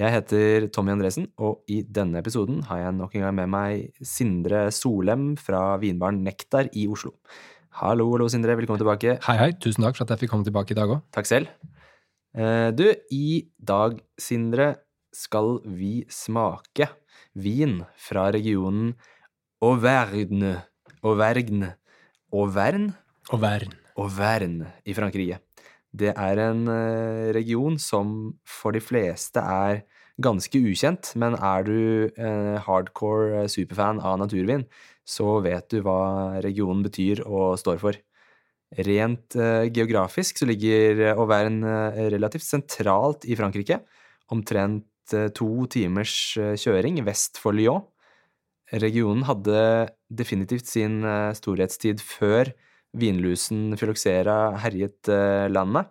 Jeg heter Tommy Andresen, og i denne episoden har jeg nok en gang med meg Sindre Solem fra vinbaren Nektar i Oslo. Hallo, hallo, Sindre. Velkommen tilbake. Hei, hei. Tusen takk for at jeg fikk komme tilbake i dag òg. Takk selv. Uh, du, i dag, Sindre, skal vi smake vin fra regionen Auvergne Auvergne Auvergne? Auvergne. Auvergne i Frankrike. Det er en uh, region som for de fleste er ganske ukjent, men er du uh, hardcore superfan av naturvin, så vet du hva regionen betyr og står for. Rent geografisk så ligger Auvergne relativt sentralt i Frankrike, omtrent to timers kjøring vest for Lyon. Regionen hadde definitivt sin storhetstid før vinlusen Phylloxera herjet landet.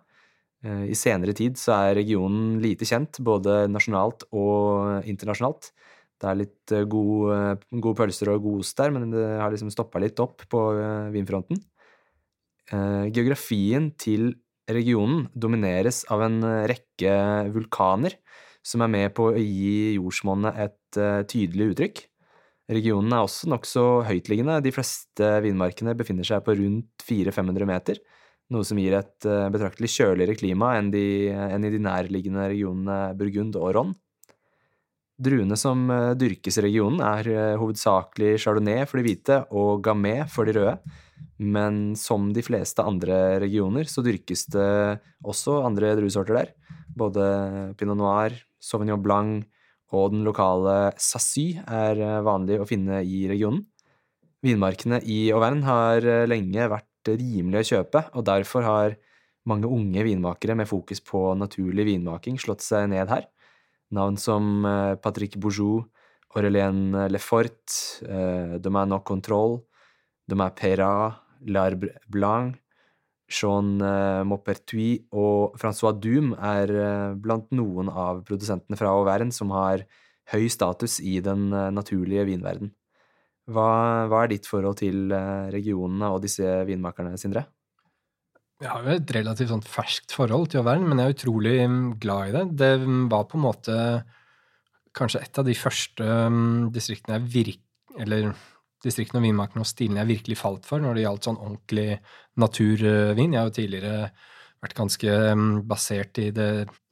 I senere tid så er regionen lite kjent, både nasjonalt og internasjonalt. Det er litt gode, gode pølser og god ost der, men det har liksom stoppa litt opp på vinfronten. Geografien til regionen domineres av en rekke vulkaner som er med på å gi jordsmonnet et tydelig uttrykk. Regionen er også nokså høytliggende. De fleste vinmarkene befinner seg på rundt 400-500 meter, noe som gir et betraktelig kjøligere klima enn, de, enn i de nærliggende regionene Burgund og Ron. Druene som dyrkes i regionen, er hovedsakelig chardonnay for de hvite og gamay for de røde, men som de fleste andre regioner så dyrkes det også andre druesorter der. Både pinot noir, sauvignon blanc, og den lokale sassy er vanlig å finne i regionen. Vinmarkene i Auvergne har lenge vært rimelige å kjøpe, og derfor har mange unge vinmakere med fokus på naturlig vinmaking slått seg ned her. Navn som Patrick Bourgeau, Aurélien Lefort, Domaine au Control, Domaine Perrat, L'Arbre Blanc, Jean Maupertuis og Francois Doom er blant noen av produsentene fra Auvergne som har høy status i den naturlige vinverden. Hva, hva er ditt forhold til regionene og disse vinmakerne, Sindre? Jeg har jo et relativt sånn ferskt forhold til Auvergne, men jeg er utrolig glad i det. Det var på en måte kanskje et av de første distriktene jeg virk... Eller distriktene og vinmarkene og stilene jeg virkelig falt for når det gjaldt sånn ordentlig naturvin. Jeg har jo tidligere vært ganske basert i det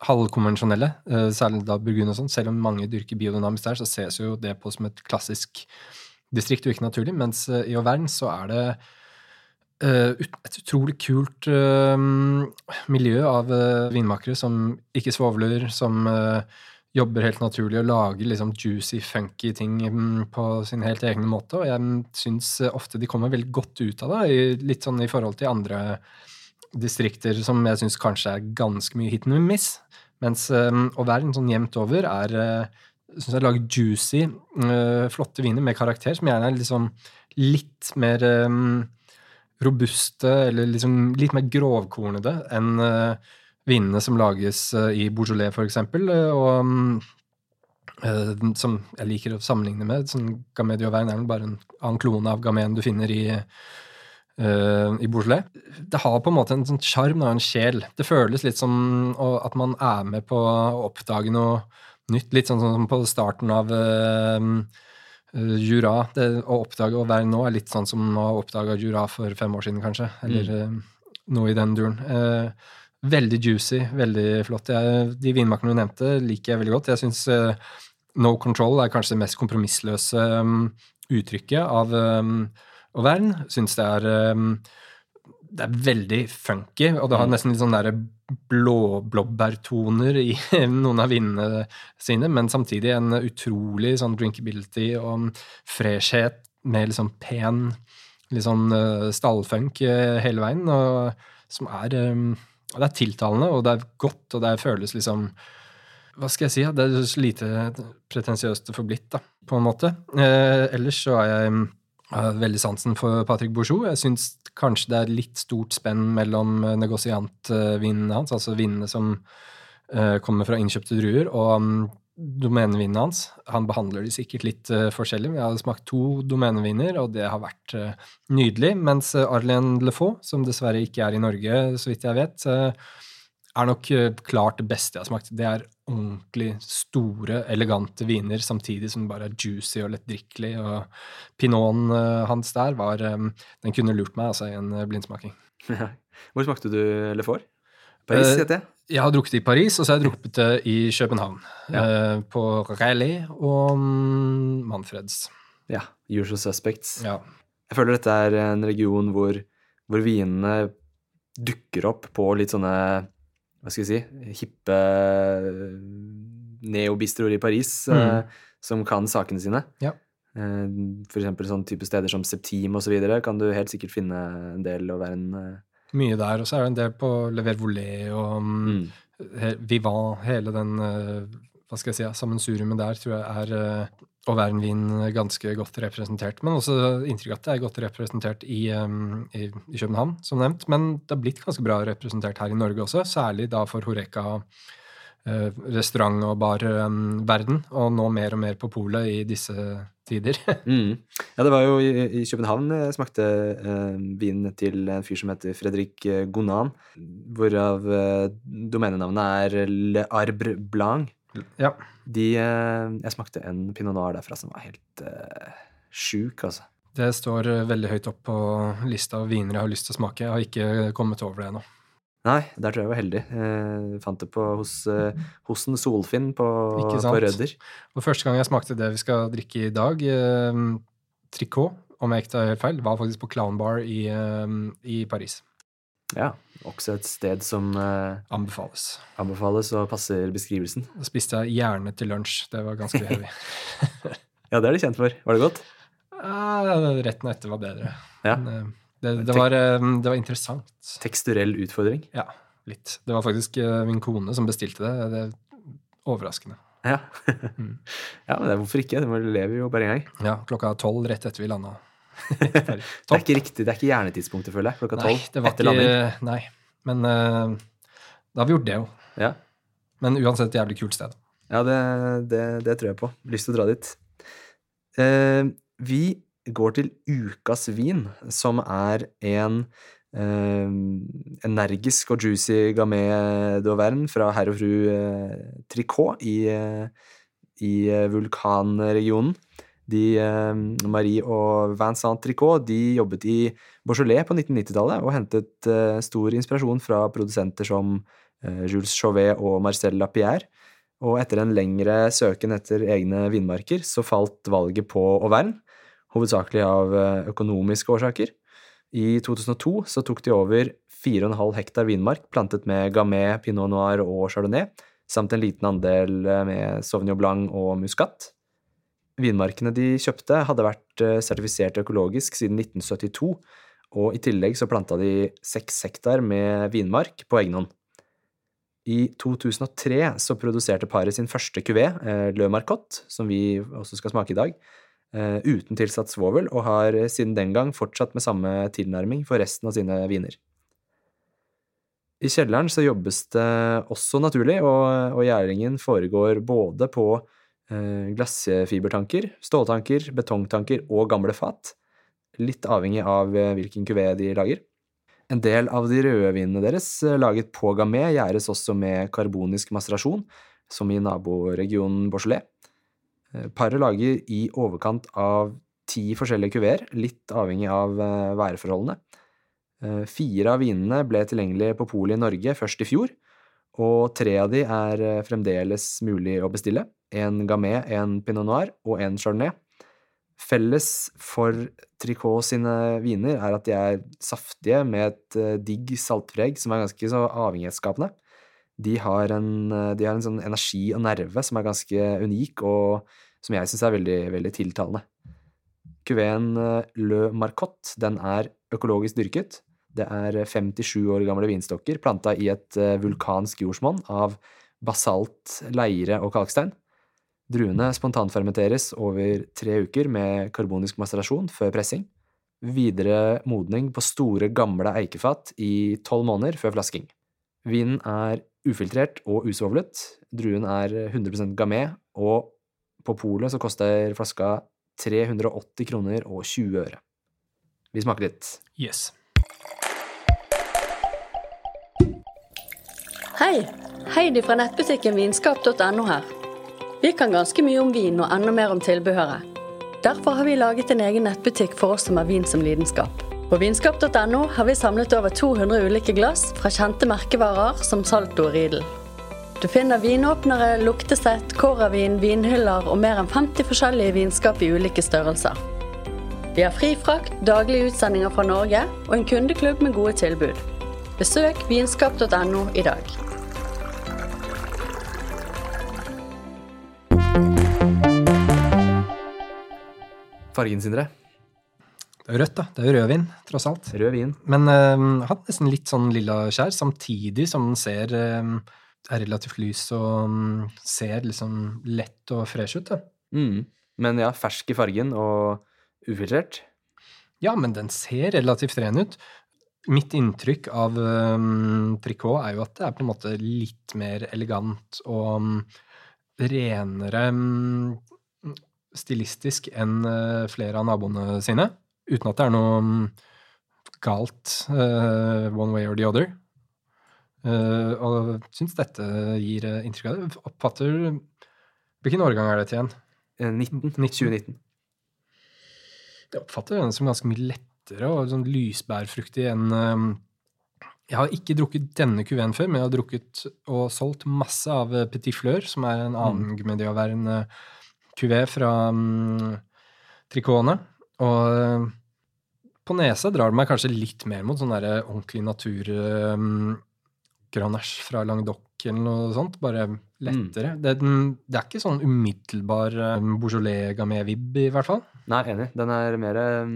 halvkonvensjonelle, særlig da Burgund og sånn. Selv om mange dyrker biodynamisk der, så ses jo det på som et klassisk distrikt og ikke naturlig. Mens i Auvergne så er det et utrolig kult miljø av vinmakere som ikke svovler, som jobber helt naturlig og lager liksom juicy, funky ting på sin helt egne måte. Og jeg syns ofte de kommer veldig godt ut av det, litt sånn i forhold til andre distrikter som jeg syns kanskje er ganske mye hit and miss. Mens å være en sånn jevnt over er syns jeg lager juicy, flotte viner med karakter, som gjerne er liksom litt mer robuste, eller liksom litt mer grovkornede enn vinene som lages i Beaujolais, for eksempel, og som jeg liker å sammenligne med. Sånn Gamay d'Auvergne er bare en annen klone av Gaméen du finner i, i Beaujolais. Det har på en måte en sånn sjarm og en sjel. Det føles litt som at man er med på å oppdage noe nytt. Litt sånn som på starten av uh, Jura. Det å oppdage å være nå er litt sånn som å oppdage Jura for fem år siden, kanskje. Eller mm. noe i den duren. Veldig juicy, veldig flott. Jeg, de vinmakerne du nevnte, liker jeg veldig godt. Jeg syns uh, No Control er kanskje det mest kompromissløse um, uttrykket av um, Auvergne. Syns det er um, det er veldig funky, og det har nesten litt sånn derre blåblåbærtoner i noen av vinene sine, men samtidig en utrolig sånn drinkability og freshhet med liksom pen, litt sånn uh, stallfunk hele veien, og som er det er tiltalende, og det er godt, og det føles liksom Hva skal jeg si? Det er så lite pretensiøst får blitt, da, på en måte. Eh, ellers så er jeg har veldig sansen for Patrick Bourgeot. Jeg syns kanskje det er litt stort spenn mellom negosiantvinene hans, altså vinene som eh, kommer fra innkjøpte druer, og domenevinene hans. Han behandler de sikkert litt uh, forskjellig. Vi Jeg har smakt to domeneviner, og det har vært uh, nydelig. Mens Arlen Lefaux, som dessverre ikke er i Norge, så vidt jeg vet, uh, er nok klart det beste jeg har smakt. Det er ordentlig store, elegante viner, samtidig som det bare er juicy og lettdrikkelig. Og pinoten hans der var um, Den kunne lurt meg altså, i en blindsmaking. Hvor smakte du Lefaux? Paris, Eh, heter jeg. Jeg har drukket i Paris, og så har jeg drukket det i København. Ja. eh, på Rally og mm, Manfreds. Ja. Usual Suspects. Ja. Jeg føler dette er en region hvor, hvor vinene dukker opp på litt sånne Hva skal jeg si Hippe neobistroer i Paris eh, som kan sakene sine. Ja. Eh, For eksempel sånne type steder som Septim og så videre kan du helt sikkert finne en del å være en eh, Mye der. Og så er det en del på Le Volet og mm. mm. he- Vivant. Hele den eh, hva skal jeg si, sammensuriumet der tror jeg er og å en vin ganske godt representert. Men også inntrykk at det er godt representert i, eh, i, i København, som nevnt. Men det har blitt ganske bra representert her i Norge også, særlig da for Horeca eh, restaurant- og barverden, og nå mer og mer på polet i disse tider. Mm. Ja, det var jo i, i København jeg smakte eh, vin til en fyr som heter Fredrik eh, Gonan, hvorav eh, domenenavnet er Le Arbre Blanc. ja. De, eh, jeg smakte en pinot noir derfra som var helt eh, sjuk, altså. Det står eh, veldig høyt opp på lista av viner jeg har lyst til å smake. Jeg har ikke kommet over det ennå. Nei, der tror jeg jeg var heldig. Eh, fant det på hos eh, Hosen Solfinn på, på? Rødder. Og første gang jeg smakte det vi skal drikke i dag, eh, trikot, om jeg ikke tar helt feil, var faktisk på Clown Bar i, eh, i Paris. Ja, også et sted som eh, Anbefales. anbefales og passer beskrivelsen. Da spiste jeg gjerne til lunsj. Det var ganske heavy. Ja, det er de kjent for. Var det godt? Eh, Retten etter var bedre. Ja. Men, det, det, var, eh, det var interessant. Teksturell utfordring. Ja, litt. Det var faktisk eh, min kone som bestilte det. det er overraskende. Ja. Mm. ja, men det hvorfor ikke? Det lever jo bare én gang. Ja, klokka tolv rett etter vi landa. Det er ikke riktig, det er ikke hjernetidspunktet, føler jeg. Klokka tolv etter landing. Nei. Men uh, da har vi gjort det, jo. Ja, Men uansett et jævlig kult sted. ja det, det, det tror jeg på. Lyst til å dra dit. Uh, vi går til ukas vin, som er en eh, energisk og juicy gamet d'Auvergne fra herr og fru eh, Tricot i, eh, i eh, vulkanregionen. De, eh, Marie og Vincent Tricot de jobbet i Beaujolais på 1990-tallet og hentet eh, stor inspirasjon fra produsenter som eh, Jules Chauvet og Marcel Lapierre. Og etter en lengre søken etter egne vinmarker, så falt valget på Auvergne, hovedsakelig av eh, økonomiske årsaker. I 2002 så tok de over 4,5 hektar vinmark plantet med gamay, pinot noir og chardonnay, samt en liten andel eh, med sauvignon blanc og muskat. Vinmarkene de kjøpte, hadde vært eh, sertifisert økologisk siden 1972, og i tillegg så planta de seks hektar med vinmark på egen hånd. I 2003 så produserte paret sin første kuvé, Le Marcotte, som vi også skal smake i dag, uten tilsatt svovel, og har siden den gang fortsatt med samme tilnærming for resten av sine viner. I kjelleren så jobbes det også naturlig, og, og gjæringen foregår både på eh, glassfibertanker, ståltanker, betongtanker og gamle fat, litt avhengig av eh, hvilken kuvé de lager. En del av de røde vinene deres, eh, laget på gamé, gjæres også med karbonisk maserasjon, som i naboregionen Beaujolais. Eh, Paret lager i overkant av ti forskjellige kuveer, litt avhengig av eh, værforholdene. Eh, Fire av vinene ble tilgjengelige på polet i Norge først i fjor, og tre av de er fremdeles mulig å bestille. En gamay, en pinot noir og en chardonnay. Felles for Tricot sine viner er at de er saftige med et digg saltpreg som er ganske så avhengighetsskapende. De har, en, eh, de har en sånn energi og nerve som er ganske unik, og som jeg syns er veldig, veldig tiltalende. Kuveen eh, Le Marcotte den er økologisk dyrket. Det er 57 år gamle vinstokker planta i et eh, vulkansk jordsmonn av basalt, leire og kalkstein. Druene spontanfermenteres over tre uker med karbonisk masterasjon før pressing. Videre modning på store, gamle eikefat i tolv måneder før flasking. Vinen er ufiltrert og usvovlet. Druen er 100% gamé, og på polet så koster flaska 380 kroner og 20 øre. Vi smaker litt. Yes. Hei! Heidi fra nettbutikken vinskap.no her. Vi kan ganske mye om vin og enda mer om tilbehøret. Derfor har vi laget en egen nettbutikk for oss som har vin som lidenskap. På vinskap.no har vi samlet over 200 ulike glass fra kjente merkevarer som Salto og Riedel. Du finner vinåpnere, luktesett, kåravin, vinhyller og mer enn 50 forskjellige vinskap i ulike størrelser. Vi har fri frakt, daglige utsendinger fra Norge og en kundeklubb med gode tilbud. Besøk vinskap.no i dag. Fargen, Sindre? Rødt, da. Det er jo rødvin, tross alt. Rød vin. Men uh, har nesten litt sånn lilla skjær, samtidig som den ser uh, er relativt lys og um, ser liksom lett og fresh ut. Da. Mm. Men ja, fersk i fargen og ufiltrert. Ja, men den ser relativt ren ut. Mitt inntrykk av um, trikot er jo at det er på en måte litt mer elegant og um, renere um, stilistisk enn uh, flere av naboene sine. Uten at det er noe um, galt uh, one way or the other. Uh, og syns dette gir uh, inntrykk av det. Oppfatter Hvilken årgang er dette igjen? Eh, 19. 2019. Jeg oppfatter den som ganske mye lettere og sånn lysbærfruktig enn um, Jeg har ikke drukket denne kuveen før, men jeg har drukket og solgt masse av eh, Petit Fleur, som er en annen mm. mediaværende kuvé fra um, Tricone. Og på nese drar det meg kanskje litt mer mot sånn derre ordentlig natur um, Grenache fra Languedoc eller noe sånt. Bare lettere. Mm. Det, det, er ikke sånn umiddelbar um, Beaujolais Gamay-vib, i hvert fall. Nei, enig. Den er mer um,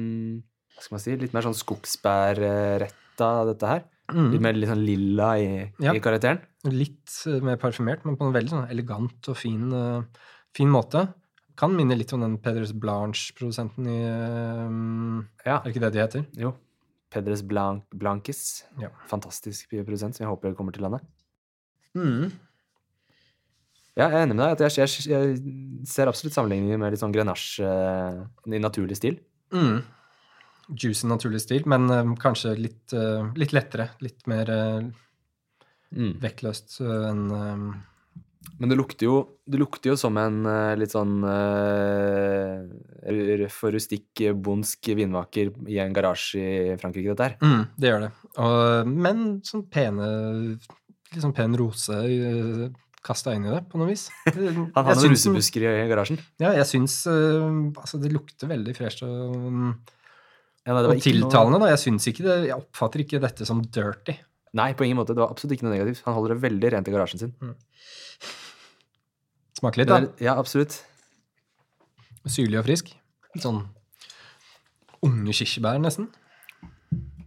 Hva skal man si? Litt mer sånn skogsbærretta, dette her. Mm. Litt mer litt sånn lilla i, ja. i karakteren. Litt uh, mer parfymert, men på en veldig sånn elegant og fin, uh, fin måte. Kan minne litt om den Pedres Blanche-produsenten i um, ja. Er det ikke det de heter? Jo. Pedres Blanc Blanques. Ja. Fantastisk produsent, som jeg håper kommer til landet. Mm. Ja, jeg er enig med deg. at Jeg, jeg, jeg ser absolutt sammenligninger med litt sånn grenasje uh, i naturlig stil. Mm. Juicy naturlig stil, men uh, kanskje litt, uh, litt, lettere. Litt mer mm. vektløst enn men det lukter, jo, det lukter jo som en uh, litt sånn uh, røff og rustikk bondsk vinmaker i en garasje i Frankrike, dette her. Mm, det gjør det. Og, men sånn pene Litt sånn pen rose uh, kasta inn i det, på noe vis. Han har noen rosebusker i garasjen? Ja, jeg syns uh, Altså, det lukter veldig fresh og, ja, og tiltalende, noe... da. Jeg syns ikke det Jeg oppfatter ikke dette som dirty. Nei, på ingen måte. Det var absolutt ikke noe negativt. Han holder det veldig rent i garasjen sin. Mm. Smaker litt, da. Ja, absolutt. Syrlig og frisk. Sånn unge kirsebær, nesten.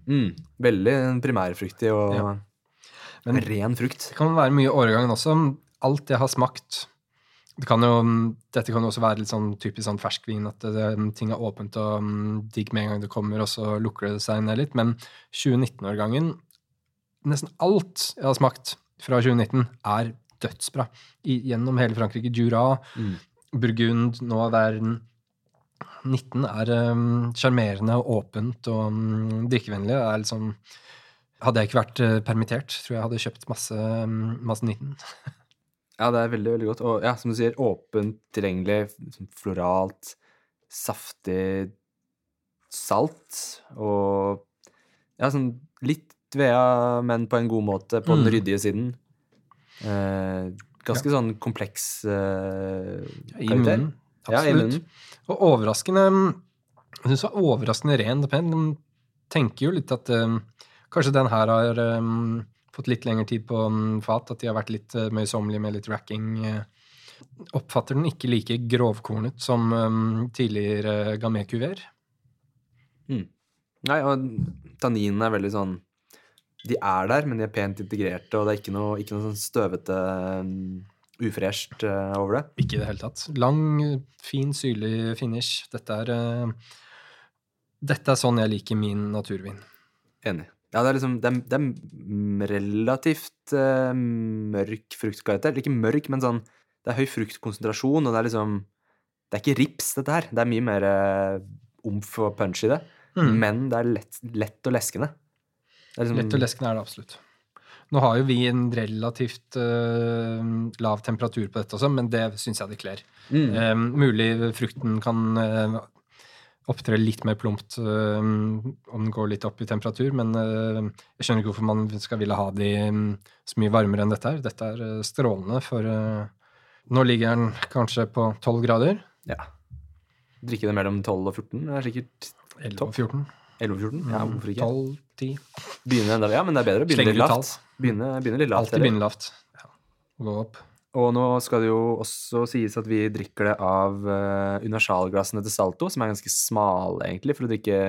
Mm, veldig primærfruktig og ja. Men, ren frukt. Det kan være mye åregangen også. Alt jeg har smakt det kan jo, Dette kan jo også være litt sånn typisk sånn ferskvin, at det, ting er åpent og um, digg med en gang det kommer, og så lukker det seg ned litt. Men 2019-årgangen Nesten alt jeg har smakt fra 2019, er dødsbra. I, gjennom hele Frankrike. Jura, mm. Burgund, nå er verden 19 er sjarmerende um, og åpent og um, drikkevennlig. Liksom, hadde jeg ikke vært uh, permittert, tror jeg hadde kjøpt masse, um, masse 19. ja, det er veldig, veldig godt. Og ja, som du sier, åpent, tilgjengelig, liksom floralt, saftig, salt og ja, sånn litt tvea, men på en god måte, på mm. den ryddige siden. Eh, ganske ja. sånn kompleks eh, I munnen. Absolutt. Ja, i munnen. Og overraskende Jeg syns det var overraskende ren. De tenker jo litt at um, kanskje den her har um, fått litt lengre tid på um, fat, at de har vært litt uh, møysommelige med litt racking. Uh, oppfatter den ikke like grovkornet som um, tidligere Gamé-kuver. Mm. Nei, og tanninen er veldig sånn De er der, men de er pent integrerte, og det er ikke noe, ikke noe sånn støvete, um, ufresht uh, over det. Ikke i det hele tatt. Lang, fin, syrlig finish. Dette er uh, Dette er sånn jeg liker min naturvin. Enig. Ja, det er liksom Det er, det er relativt uh, mørk fruktkarakter. Ikke mørk, men sånn Det er høy fruktkonsentrasjon, og det er liksom Det er ikke rips, dette her. Det er mye mer uh, omf og punch i det. Mm. Men det er lett, lett og leskende. Liksom, Lett og leskende er det absolutt. Nå har jo vi en relativt uh, lav temperatur på dette også, men det syns jeg det kler. Mm. Um, mulig frukten kan uh, opptre litt mer plumpt uh, om den går litt opp i temperatur, men jeg skjønner ikke hvorfor man skal ville ha de um, så mye varmere enn dette her. Dette er strålende for Nå ligger den kanskje på 12 grader. Ja. Drikke det mellom 12 og 14 er sikkert 11 og 14. 11 og 14. Ja, hvorfor ikke? 12, 10. Begynne enda, ja, men det er bedre å begynne litt lavt. Begynne, begynne litt lavt. Alltid begynne lavt. Ja. Gå opp. Og nå skal det jo også sies at vi drikker det av uh, universalglassene til Salto, som er ganske smale, egentlig, for å drikke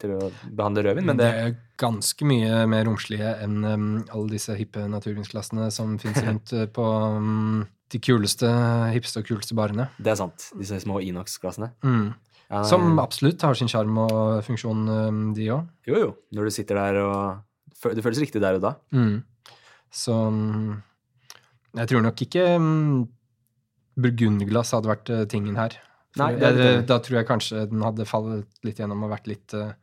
til å behandle rødvin, men det er ganske mye mer romslige enn um, alle disse hippe naturvinsglassene som fins rundt uh, på um, de kuleste, hippeste og kuleste barene. Det er sant. Disse små Inox-glassene. Mm. Ja, Som absolutt har sin sjarm og funksjon, um, de òg. Jo, jo. Når du sitter der og Det føles riktig der og da. Mm. Så um, jeg tror nok ikke um, burgundglass hadde vært uh, tingen her. Nei, det det. da tror jeg kanskje den hadde fallet litt gjennom og vært litt uh,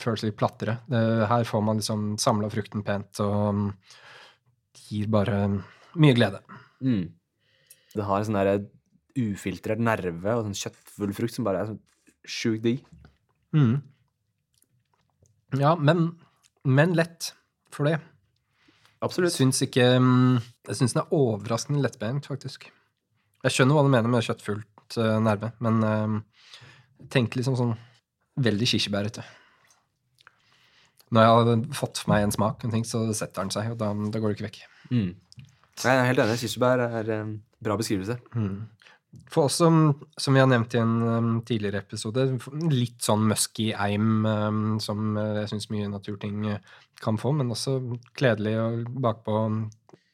føles litt plattere. Det, her får man liksom samla frukten pent og um, gir bare mye glede. Mm. Det har en sånn der ufiltrert nerve og sånn kjøttfull frukt som bare er sånn sjukt digg. Mm. Ja, men, men lett for det. Absolutt. Syns ikke mm, Jeg syns den er overraskende lettbeint, faktisk. Jeg skjønner hva du mener med kjøttfullt uh, nerve, men uh, tenk liksom sånn veldig kirsebærete. Når jeg har fått meg en smak, en ting, så setter den seg, og da, da går det ikke vekk. Mm. Jeg er helt enig. Kirsebær er en bra beskrivelse. Mm. For oss som, som vi har nevnt i en um, tidligere episode, litt sånn musky eim um, som uh, jeg syns mye naturting uh, kan få, men også kledelig og bakpå.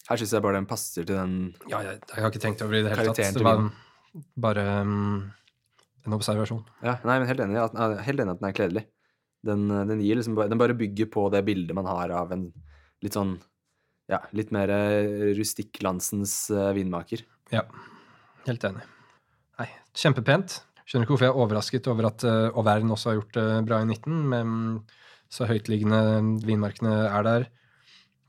Her syns jeg bare den passer til den Ja, jeg, jeg har ikke tenkt over det i det hele tatt. Det var bare um, en observasjon. Ja, nei, men helt enig, at, helt enig at den er kledelig. Den, den, gir liksom, den bare bygger på det bildet man har av en litt sånn ja, litt mer rustikklandsens eh, vinmaker. Ja, helt enig. Nei, kjempepent. Skjønner ikke hvorfor jeg er overrasket over at uh, Auvergne også har gjort det bra i 19, men så høytliggende vinmarkene er der.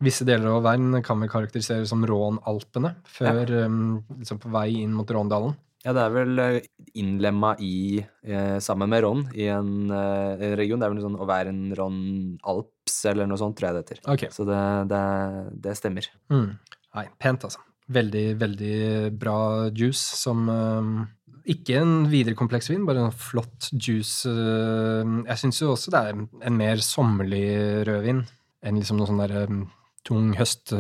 Visse deler av Auvergne kan vi karakterisere som Rån-Alpene, før um, liksom på vei inn mot Råndalen. Ja, det er vel eh, innlemma i, eh, sammen med Ron, i en, eh, en region. Det er vel noe sånn Auvergne, Ron, Alps, eller noe sånt, tror jeg det heter. Okay. Så det, det, det stemmer. Mm. Nei, pent, altså. Veldig, veldig bra juice som um, Ikke en videre kompleks vin, bare en flott juice. uh, jeg syns jo også det er en mer sommerlig rødvin enn liksom noe sånn der um, tung høst,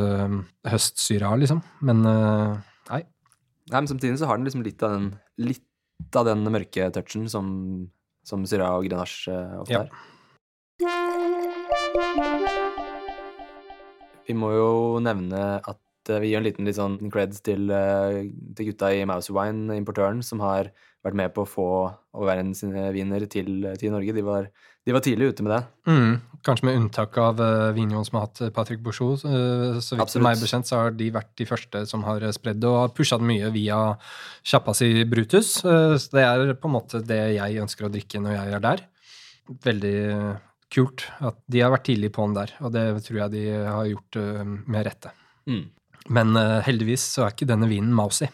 høstsyra, liksom. Men nei. Nei, men samtidig så har den liksom litt av den, litt av den mørke touchen som, som syra og Grenache eh, ofte Ja. er. Vi må jo nevne at eh, vi gir en liten litt sånn creds til, eh, til gutta i Mouse Wine, importøren, som har vært med på å få Auvergne sine viner til, til Norge. De var, de var tidlig ute med det. Mm, kanskje med unntak av uh, Vignon som har hatt Patrick Bourgeot. Uh, så vidt meg bekjent så har de vært de første som har spredd og har pusha det mye via sjappa si Brutus. Uh, så det er på en måte det jeg ønsker å drikke når jeg er der. Veldig kult at de har vært tidlig på'n der, og det tror jeg de har gjort uh, med rette. Mm. Men uh, heldigvis så er ikke denne vinen mousy.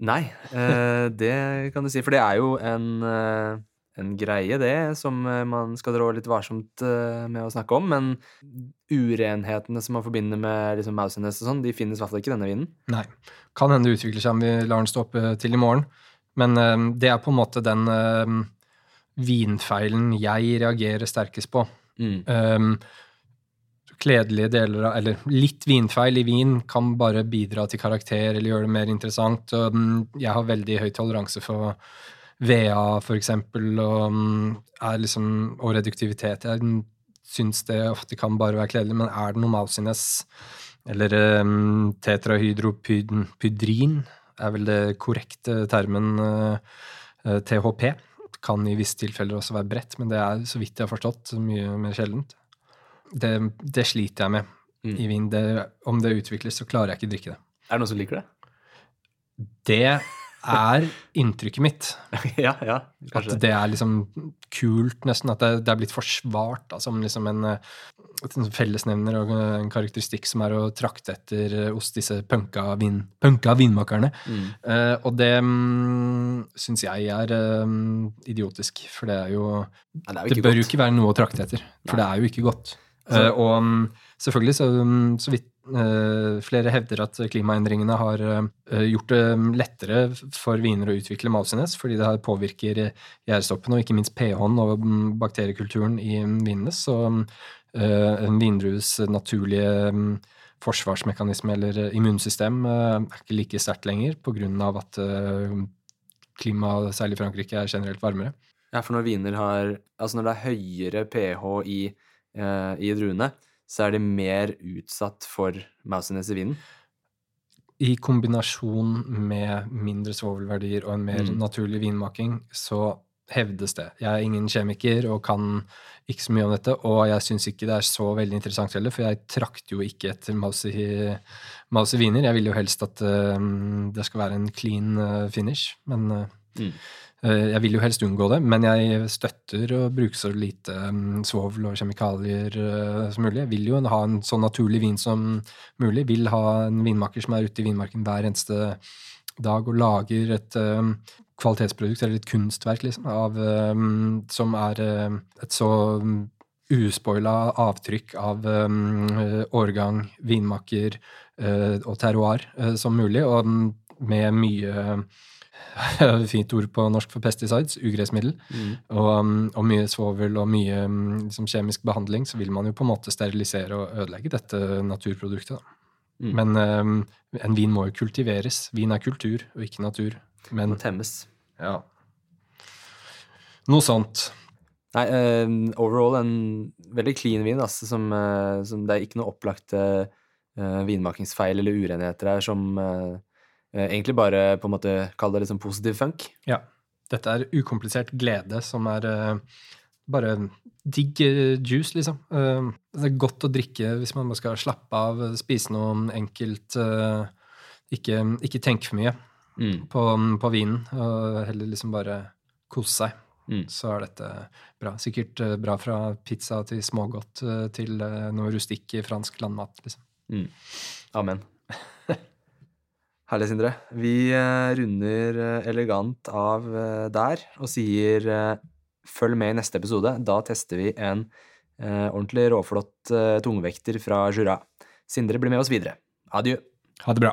Nei, eh, det kan du si. For det er jo en, eh, en greie, det, som eh, man skal trå litt varsomt eh, med å snakke om. Men urenhetene som man forbinder med liksom, mousiness og sånn, de finnes i hvert fall ikke i denne vinen. Nei. Kan hende det utvikler seg om vi lar den stå oppe til i morgen. Men eh, det er på en måte den eh, vinfeilen jeg reagerer sterkest på. Mm. Um, kledelige deler av Eller litt vinfeil i vin kan bare bidra til karakter eller gjøre det mer interessant. Mm, jeg har veldig høy toleranse for VA, for eksempel, og, mm, liksom, og reduktivitet. Jeg syns det ofte kan bare være kledelig, men er det noe Mausiness eller um, tetrahydropydrin er vel det korrekte termen uh, THP. Kan i visse tilfeller også være bredt, men det er så vidt jeg har forstått mye mer sjeldent. Det, det sliter jeg med Mm. i vin. Det, om det utvikles, så klarer jeg ikke drikke det. Er det noen som liker det? Det er inntrykket mitt. ja, ja, At det er liksom kult, nesten. At det, det er blitt forsvart da, som liksom en, eh, en fellesnevner og en karakteristikk som er å trakte etter eh, hos disse punka, vin, punka vinmakerne. Mm. Uh, og det um, syns jeg er um, idiotisk, for det er jo Nei, det er jo Det bør bør jo ikke være noe å trakte etter, for Nei. det er jo ikke godt. Eh, og mm, selvfølgelig, så, mm, så vidt uh, flere hevder at klimaendringene har uh, gjort det mm, lettere for viner å utvikle malsines, fordi det her påvirker gjærstoppene og ikke minst pH-en og bakteriekulturen i vinene. Så en vindrues naturlige um, forsvarsmekanisme eller immunsystem er ikke like sterkt lenger pga. at klimaet, særlig i Frankrike, er generelt varmere. Ja, for når viner har Altså når det er høyere pH i, eh, i druene, så er de mer utsatt for mousiness i vinen. I kombinasjon med mindre svovelverdier og en mer Mm. naturlig vinmaking, så hevdes det. Jeg er ingen kjemiker og kan ikke så mye om dette, og jeg syns ikke det er så veldig interessant heller, for jeg trakter jo ikke etter mousy viner. Jeg vil jo helst at uh, det skal være en clean uh, finish, men uh, Mm. Eh, jeg vil jo helst unngå det, men jeg støtter å bruke så lite um, svovel og kjemikalier eh, som mulig. Jeg vil jo ha en så naturlig vin som mulig. Vil ha en vinmaker som er ute i vinmarken hver eneste dag og lager et um, kvalitetsprodukt eller et kunstverk liksom, av, som er et så um, uspoila avtrykk av eh, årgang, vinmaker eh, og terroir eh, som mulig, og um, med mye Fint ord på norsk for pesticides, ugressmiddel, Mm. og, um, og mye svovel og mye um, liksom, kjemisk behandling, så vil man jo på en måte sterilisere og ødelegge dette naturproduktet. Mm. Men um, en vin må jo kultiveres. Vin er kultur og ikke natur. Men må temmes. ja. Noe sånt. Nei, uh, overall en veldig clean vin, altså, som, uh, som det er ikke noe opplagte uh, vinmakingsfeil eller urenheter her som eh, egentlig bare på en måte kaller det liksom positiv funk. Ja. Dette er ukomplisert glede som er eh, bare digg eh, juice, liksom. Eh, det er godt å drikke hvis man skal slappe av, spise noe enkelt. eh, ikke, ikke tenke for mye Mm. på, på vinen, og heller liksom bare kose seg. Mm. Så er dette bra. Sikkert eh, bra fra pizza til smågodt eh, til eh, noe rustikk fransk landmat, liksom. Mm. Amen. Herlig, Sindre. Vi eh, runder eh, elegant av eh, der og sier følg med i neste episode. Da tester vi en ordentlig råflott tungvekter fra Jura. Sindre blir med oss videre. Adjø. Ha det bra.